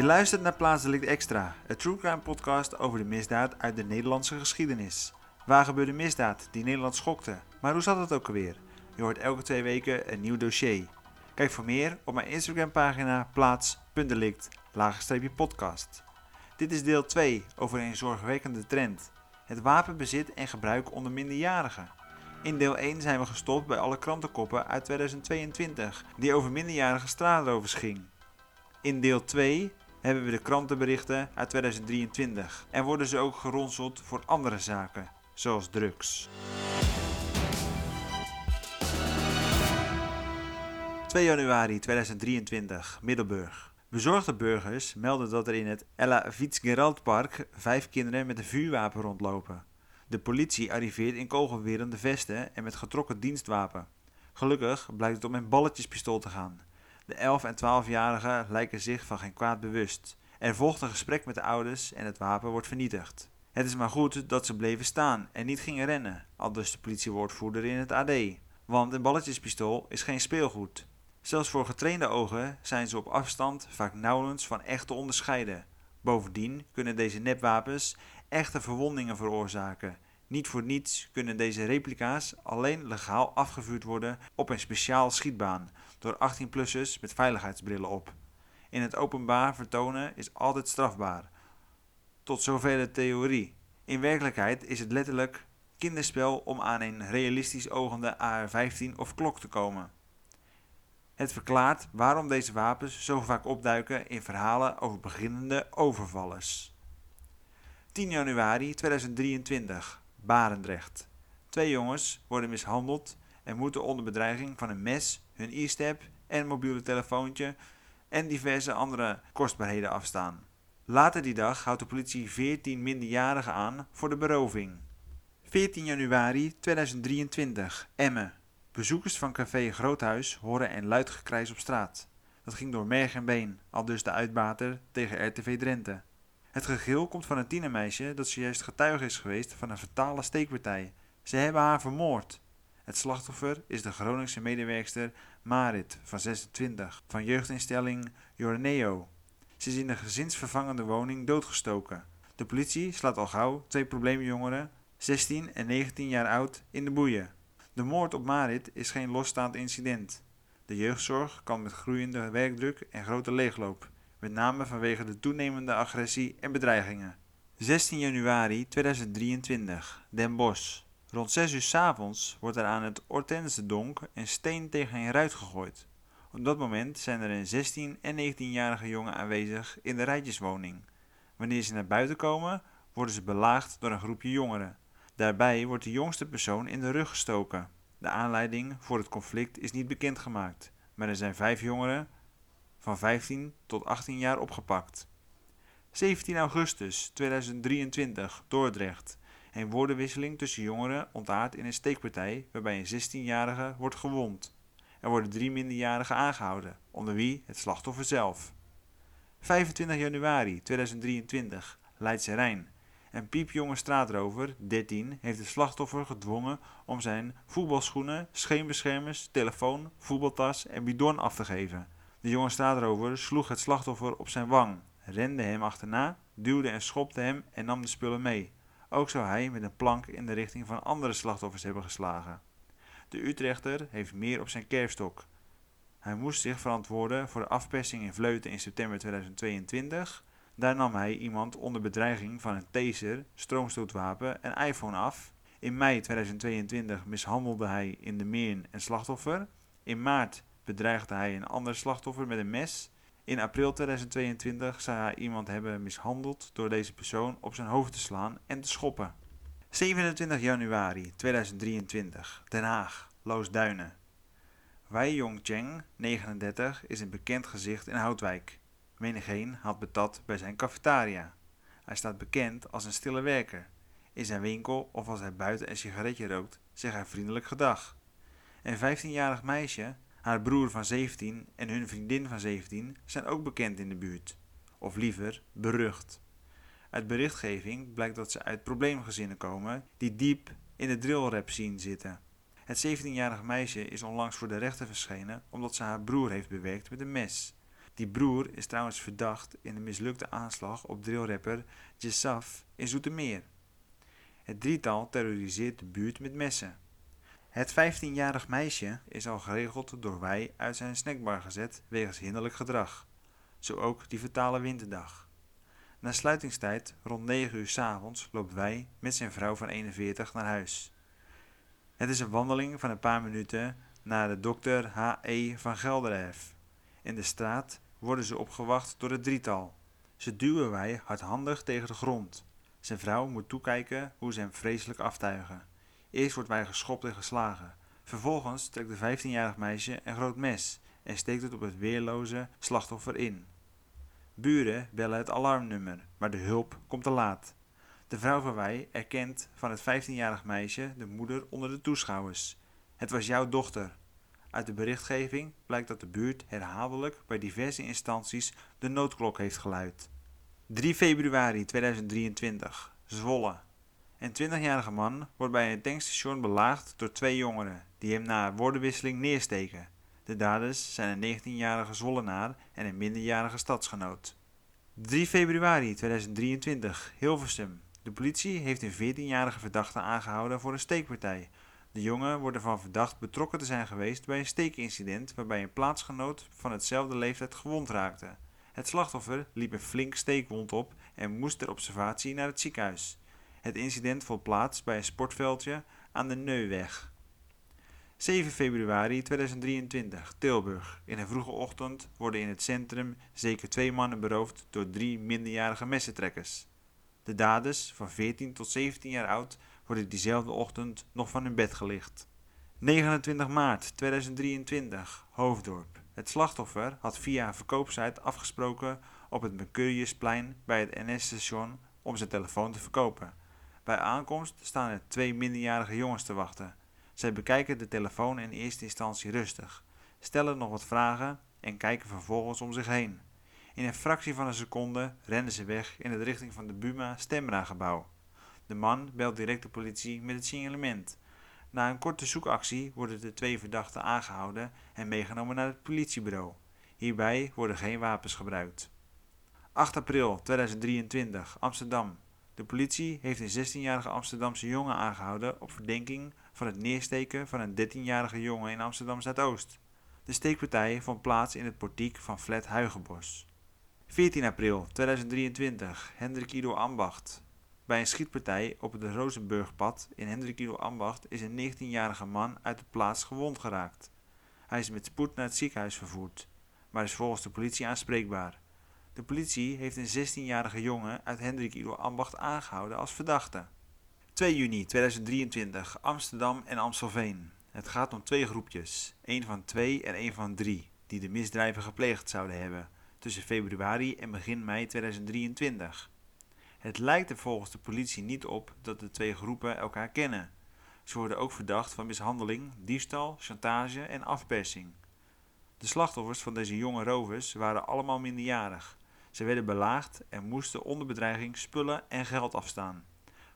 Je luistert naar Plaatselijk Extra, een true crime podcast over de misdaad uit de Nederlandse geschiedenis. Waar gebeurde misdaad die Nederland schokte? Maar hoe zat het ook alweer? Je hoort elke twee weken een nieuw dossier. Kijk voor meer op mijn Instagram pagina plaats.delict podcast. Dit is deel 2 over een zorgwekkende trend. Het wapenbezit en gebruik onder minderjarigen. In deel 1 zijn we gestopt bij alle krantenkoppen uit 2022 die over minderjarige straatrovers ging. In deel 2 hebben we de krantenberichten uit 2023 en worden ze ook geronseld voor andere zaken, zoals drugs. 2 januari 2023, Middelburg. Bezorgde burgers melden dat er in het Ella Fitzgerald-park vijf kinderen met een vuurwapen rondlopen. De politie arriveert in kogelwerende vesten en met getrokken dienstwapen. Gelukkig blijkt het om een balletjespistool te gaan. De 11 en 12-jarigen lijken zich van geen kwaad bewust. Er volgt een gesprek met de ouders en het wapen wordt vernietigd. Het is maar goed dat ze bleven staan en niet gingen rennen, aldus de politiewoordvoerder in het AD. Want een balletjespistool is geen speelgoed. Zelfs voor getrainde ogen zijn ze op afstand vaak nauwelijks van echt te onderscheiden. Bovendien kunnen deze nepwapens echte verwondingen veroorzaken. Niet voor niets kunnen deze replica's alleen legaal afgevuurd worden op een speciaal schietbaan door 18-plussers met veiligheidsbrillen op. In het openbaar vertonen is altijd strafbaar. Tot zover de theorie. In werkelijkheid is het letterlijk kinderspel om aan een realistisch ogende AR-15 of klok te komen. Het verklaart waarom deze wapens zo vaak opduiken in verhalen over beginnende overvallers. 10 januari 2023, Barendrecht. Twee jongens worden mishandeld en moeten onder bedreiging van een mes hun e-step en mobiele telefoontje en diverse andere kostbaarheden afstaan. Later die dag houdt de politie 14 minderjarigen aan voor de beroving. 14 januari 2023, Emmen. Bezoekers van café Groothuis horen een luid gekrijs op straat. Dat ging door merg en been, al dus de uitbater tegen RTV Drenthe. Het gegil komt van een tienermeisje dat zojuist getuige is geweest van een fatale steekpartij. Ze hebben haar vermoord. Het slachtoffer is de Groningse medewerkster Marit van 26 van jeugdinstelling Jorneo. Ze is in de gezinsvervangende woning doodgestoken. De politie slaat al gauw twee probleemjongeren, 16 en 19 jaar oud, in de boeien. De moord op Marit is geen losstaand incident. De jeugdzorg kan met groeiende werkdruk en grote leegloop, met name vanwege de toenemende agressie en bedreigingen. 16 januari 2023, Den Bosch. Rond 6 uur s avonds wordt er aan het Hortense-donk een steen tegen een ruit gegooid. Op dat moment zijn er een 16 en 19-jarige jongen aanwezig in de rijtjeswoning. Wanneer ze naar buiten komen, worden ze belaagd door een groepje jongeren. Daarbij wordt de jongste persoon in de rug gestoken. De aanleiding voor het conflict is niet bekendgemaakt, maar er zijn vijf jongeren van 15 tot 18 jaar opgepakt. 17 augustus 2023, Dordrecht. Een woordenwisseling tussen jongeren ontaart in een steekpartij waarbij een 16-jarige wordt gewond. Er worden drie minderjarigen aangehouden, onder wie het slachtoffer zelf. 25 januari 2023, Leidse Rijn. Een piepjonge straatrover, 13, heeft het slachtoffer gedwongen om zijn voetbalschoenen, scheenbeschermers, telefoon, voetbaltas en bidon af te geven. De jonge straatrover sloeg het slachtoffer op zijn wang, rende hem achterna, duwde en schopte hem en nam de spullen mee. Ook zou hij met een plank in de richting van andere slachtoffers hebben geslagen. De Utrechter heeft meer op zijn kerfstok. Hij moest zich verantwoorden voor de afpersing in Vleuten in september 2022. Daar nam hij iemand onder bedreiging van een taser, stroomstootwapen en iPhone af. In mei 2022 mishandelde hij in de Meern een slachtoffer. In maart bedreigde hij een ander slachtoffer met een mes. In april 2022 zou hij iemand hebben mishandeld door deze persoon op zijn hoofd te slaan en te schoppen. 27 januari 2023, Den Haag, Loosduinen. Wei Yong Cheng, 39, is een bekend gezicht in Houtwijk. Menigeen had betat bij zijn cafetaria. Hij staat bekend als een stille werker. In zijn winkel of als hij buiten een sigaretje rookt, zegt hij vriendelijk gedag. Een 15-jarig meisje haar broer van 17 en hun vriendin van 17 zijn ook bekend in de buurt, of liever berucht. Uit berichtgeving blijkt dat ze uit probleemgezinnen komen die diep in de drillrap scene zitten. Het 17-jarige meisje is onlangs voor de rechter verschenen omdat ze haar broer heeft bewerkt met een mes. Die broer is trouwens verdacht in de mislukte aanslag op drillrapper Jessaf in Zoetermeer. Het drietal terroriseert de buurt met messen. Het 15-jarig meisje is al geregeld door wij uit zijn snackbar gezet wegens hinderlijk gedrag. Zo ook die fatale winterdag. Na sluitingstijd, rond 9 uur s avonds, loopt wij met zijn vrouw van 41 naar huis. Het is een wandeling van een paar minuten naar de dokter H.E. van Gelderhef. In de straat worden ze opgewacht door het drietal. Ze duwen wij hardhandig tegen de grond. Zijn vrouw moet toekijken hoe ze hem vreselijk aftuigen. Eerst wordt wij geschopt en geslagen. Vervolgens trekt de 15-jarig meisje een groot mes en steekt het op het weerloze slachtoffer in. Buren bellen het alarmnummer, maar de hulp komt te laat. De vrouw van wij erkent van het 15-jarig meisje de moeder onder de toeschouwers. Het was jouw dochter. Uit de berichtgeving blijkt dat de buurt herhaaldelijk bij diverse instanties de noodklok heeft geluid. 3 februari 2023, Zwolle. Een 20-jarige man wordt bij een tankstation belaagd door twee jongeren die hem na woordenwisseling neersteken. De daders zijn een 19-jarige Zwollenaar en een minderjarige stadsgenoot. 3 februari 2023, Hilversum. De politie heeft een 14-jarige verdachte aangehouden voor een steekpartij. De jongen wordt ervan verdacht betrokken te zijn geweest bij een steekincident waarbij een plaatsgenoot van hetzelfde leeftijd gewond raakte. Het slachtoffer liep een flink steekwond op en moest ter observatie naar het ziekenhuis. Het incident vond plaats bij een sportveldje aan de Neuweg. 7 februari 2023, Tilburg. In een vroege ochtend worden in het centrum zeker twee mannen beroofd door drie minderjarige messentrekkers. De daders, van 14 tot 17 jaar oud, worden diezelfde ochtend nog van hun bed gelicht. 29 maart 2023, Hoofddorp. Het slachtoffer had via een verkoopsite afgesproken op het Mercuriusplein bij het NS-station om zijn telefoon te verkopen. Bij aankomst staan er twee minderjarige jongens te wachten. Zij bekijken de telefoon in eerste instantie rustig, stellen nog wat vragen en kijken vervolgens om zich heen. In een fractie van een seconde rennen ze weg in de richting van de Buma Stemra-gebouw. De man belt direct de politie met het signalement. Na een korte zoekactie worden de twee verdachten aangehouden en meegenomen naar het politiebureau. Hierbij worden geen wapens gebruikt. 8 april 2023, Amsterdam. De politie heeft een 16-jarige Amsterdamse jongen aangehouden op verdenking van het neersteken van een 13-jarige jongen in Amsterdam Zuidoost. De steekpartij vond plaats in het portiek van flat Huigenbos. 14 april 2023, Hendrik Ido Ambacht. Bij een schietpartij op het Rozenburgpad in Hendrik Ido Ambacht is een 19-jarige man uit de plaats gewond geraakt. Hij is met spoed naar het ziekenhuis vervoerd, maar is volgens de politie aanspreekbaar. De politie heeft een 16-jarige jongen uit Hendrik Ambacht aangehouden als verdachte. 2 juni 2023, Amsterdam en Amstelveen. Het gaat om twee groepjes, één van twee en één van drie, die de misdrijven gepleegd zouden hebben tussen februari en begin mei 2023. Het lijkt er volgens de politie niet op dat de twee groepen elkaar kennen. Ze worden ook verdacht van mishandeling, diefstal, chantage en afpersing. De slachtoffers van deze jonge rovers waren allemaal minderjarig. Ze werden belaagd en moesten onder bedreiging spullen en geld afstaan.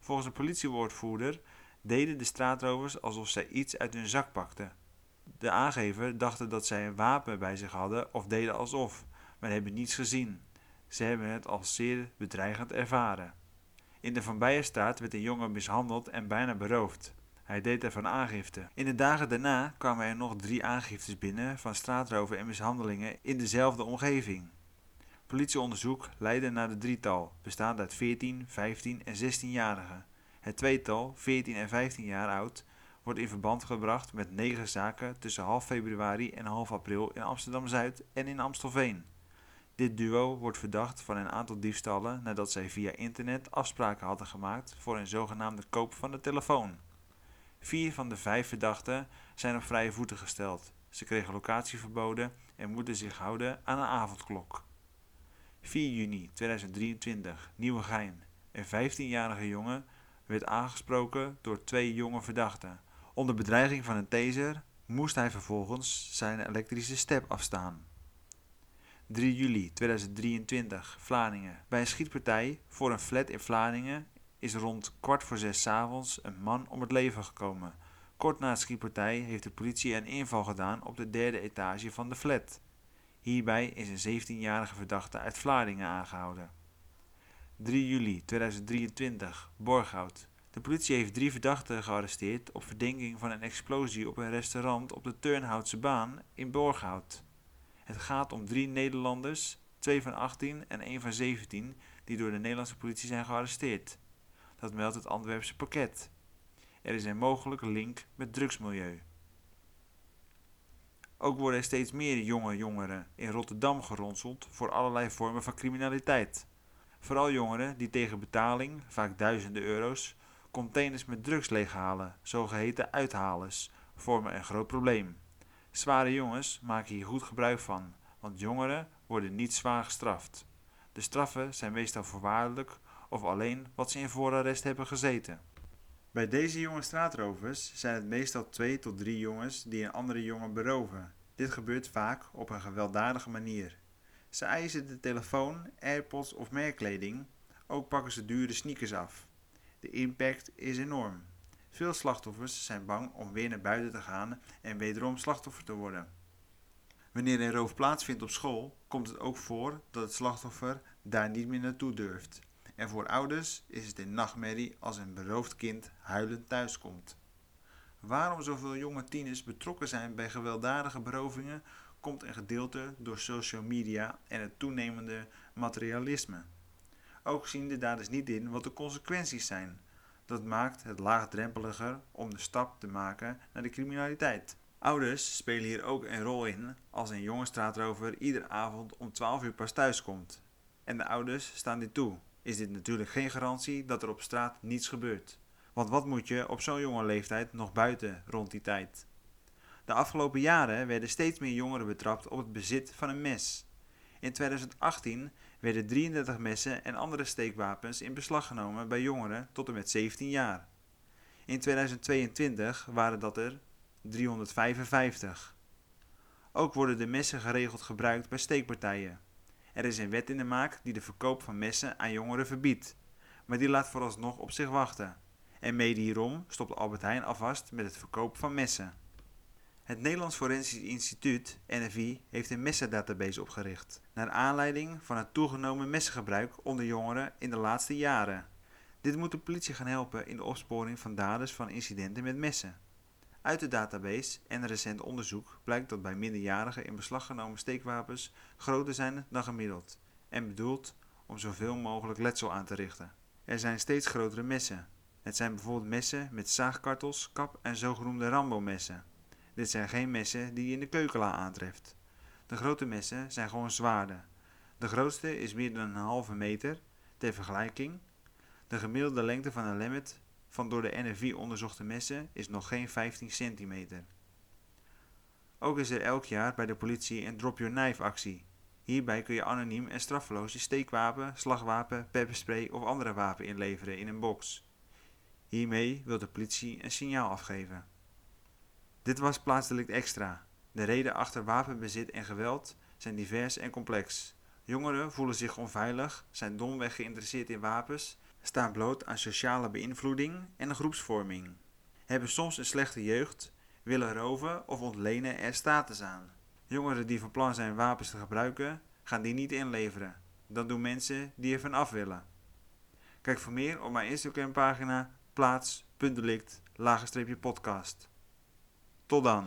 Volgens een politiewoordvoerder deden de straatrovers alsof zij iets uit hun zak pakten. De aangever dachten dat zij een wapen bij zich hadden of deden alsof, maar hebben niets gezien. Ze hebben het als zeer bedreigend ervaren. In de Van Bijenstraat werd een jongen mishandeld en bijna beroofd. Hij deed ervan aangifte. In de dagen daarna kwamen er nog drie aangiftes binnen van straatroven en mishandelingen in dezelfde omgeving. Politieonderzoek leidde naar de drietal, bestaande uit 14, 15 en 16-jarigen. Het tweetal, 14 en 15 jaar oud, wordt in verband gebracht met negen zaken tussen half februari en half april in Amsterdam-Zuid en in Amstelveen. Dit duo wordt verdacht van een aantal diefstallen nadat zij via internet afspraken hadden gemaakt voor een zogenaamde koop van de telefoon. Vier van de vijf verdachten zijn op vrije voeten gesteld. Ze kregen locatieverboden en moeten zich houden aan een avondklok. 4 juni 2023, Nieuwegein. Een 15-jarige jongen werd aangesproken door twee jonge verdachten. Onder bedreiging van een taser moest hij vervolgens zijn elektrische step afstaan. 3 juli 2023, Vlaardingen. Bij een schietpartij voor een flat in Vlaardingen is rond kwart voor zes avonds een man om het leven gekomen. Kort na de schietpartij heeft de politie een inval gedaan op de derde etage van de flat. Hierbij is een 17-jarige verdachte uit Vlaardingen aangehouden. 3 juli 2023, Borghout. De politie heeft drie verdachten gearresteerd op verdenking van een explosie op een restaurant op de Turnhoutse baan in Borghout. Het gaat om drie Nederlanders, twee van 18 en één van 17, die door de Nederlandse politie zijn gearresteerd. Dat meldt het Antwerpse pakket. Er is een mogelijke link met drugsmilieu. Ook worden er steeds meer jonge jongeren in Rotterdam geronseld voor allerlei vormen van criminaliteit. Vooral jongeren die tegen betaling, vaak duizenden euro's, containers met drugs leeghalen, zogeheten uithalers, vormen een groot probleem. Zware jongens maken hier goed gebruik van, want jongeren worden niet zwaar gestraft. De straffen zijn meestal voorwaardelijk of alleen wat ze in voorarrest hebben gezeten. Bij deze jonge straatrovers zijn het meestal twee tot drie jongens die een andere jongen beroven. Dit gebeurt vaak op een gewelddadige manier. Ze eisen de telefoon, airpods of merkkleding. Ook pakken ze dure sneakers af. De impact is enorm. Veel slachtoffers zijn bang om weer naar buiten te gaan en wederom slachtoffer te worden. Wanneer een roof plaatsvindt op school, komt het ook voor dat het slachtoffer daar niet meer naartoe durft. En voor ouders is het een nachtmerrie als een beroofd kind huilend thuiskomt. Waarom zoveel jonge tieners betrokken zijn bij gewelddadige berovingen, komt een gedeelte door social media en het toenemende materialisme. Ook zien de daders niet in wat de consequenties zijn. Dat maakt het laagdrempeliger om de stap te maken naar de criminaliteit. Ouders spelen hier ook een rol in als een jonge straatrover iedere avond om 12 uur pas thuis komt. En de ouders staan dit toe. Is dit natuurlijk geen garantie dat er op straat niets gebeurt. Want wat moet je op zo'n jonge leeftijd nog buiten rond die tijd? De afgelopen jaren werden steeds meer jongeren betrapt op het bezit van een mes. In 2018 werden 33 messen en andere steekwapens in beslag genomen bij jongeren tot en met 17 jaar. In 2022 waren dat er 355. Ook worden de messen geregeld gebruikt bij steekpartijen. Er is een wet in de maak die de verkoop van messen aan jongeren verbiedt, maar die laat vooralsnog op zich wachten. En mede hierom stopt Albert Heijn alvast met het verkoop van messen. Het Nederlands Forensisch Instituut, NFI, heeft een messendatabase opgericht, naar aanleiding van het toegenomen messengebruik onder jongeren in de laatste jaren. Dit moet de politie gaan helpen in de opsporing van daders van incidenten met messen. Uit de database en recent onderzoek blijkt dat bij minderjarigen in beslag genomen steekwapens groter zijn dan gemiddeld en bedoeld om zoveel mogelijk letsel aan te richten. Er zijn steeds grotere messen. Het zijn bijvoorbeeld messen met zaagkartels, kap en zogenoemde Rambo-messen. Dit zijn geen messen die je in de keukenla aantreft. De grote messen zijn gewoon zwaarden. De grootste is meer dan een halve meter. Ter vergelijking, de gemiddelde lengte van een lemmet van door de NFI onderzochte messen is nog geen 15 centimeter. Ook is er elk jaar bij de politie een Drop Your Knife actie. Hierbij kun je anoniem en straffeloos je steekwapen, slagwapen, pepperspray of andere wapen inleveren in een box. Hiermee wil de politie een signaal afgeven. Dit was plaatsdelict extra. De reden achter wapenbezit en geweld zijn divers en complex. Jongeren voelen zich onveilig, zijn domweg geïnteresseerd in wapens, staan bloot aan sociale beïnvloeding en groepsvorming, hebben soms een slechte jeugd, willen roven of ontlenen er status aan. Jongeren die van plan zijn wapens te gebruiken, gaan die niet inleveren. Dat doen mensen die er van af willen. Kijk voor meer op mijn Instagram pagina plaats.delict podcast. Tot dan.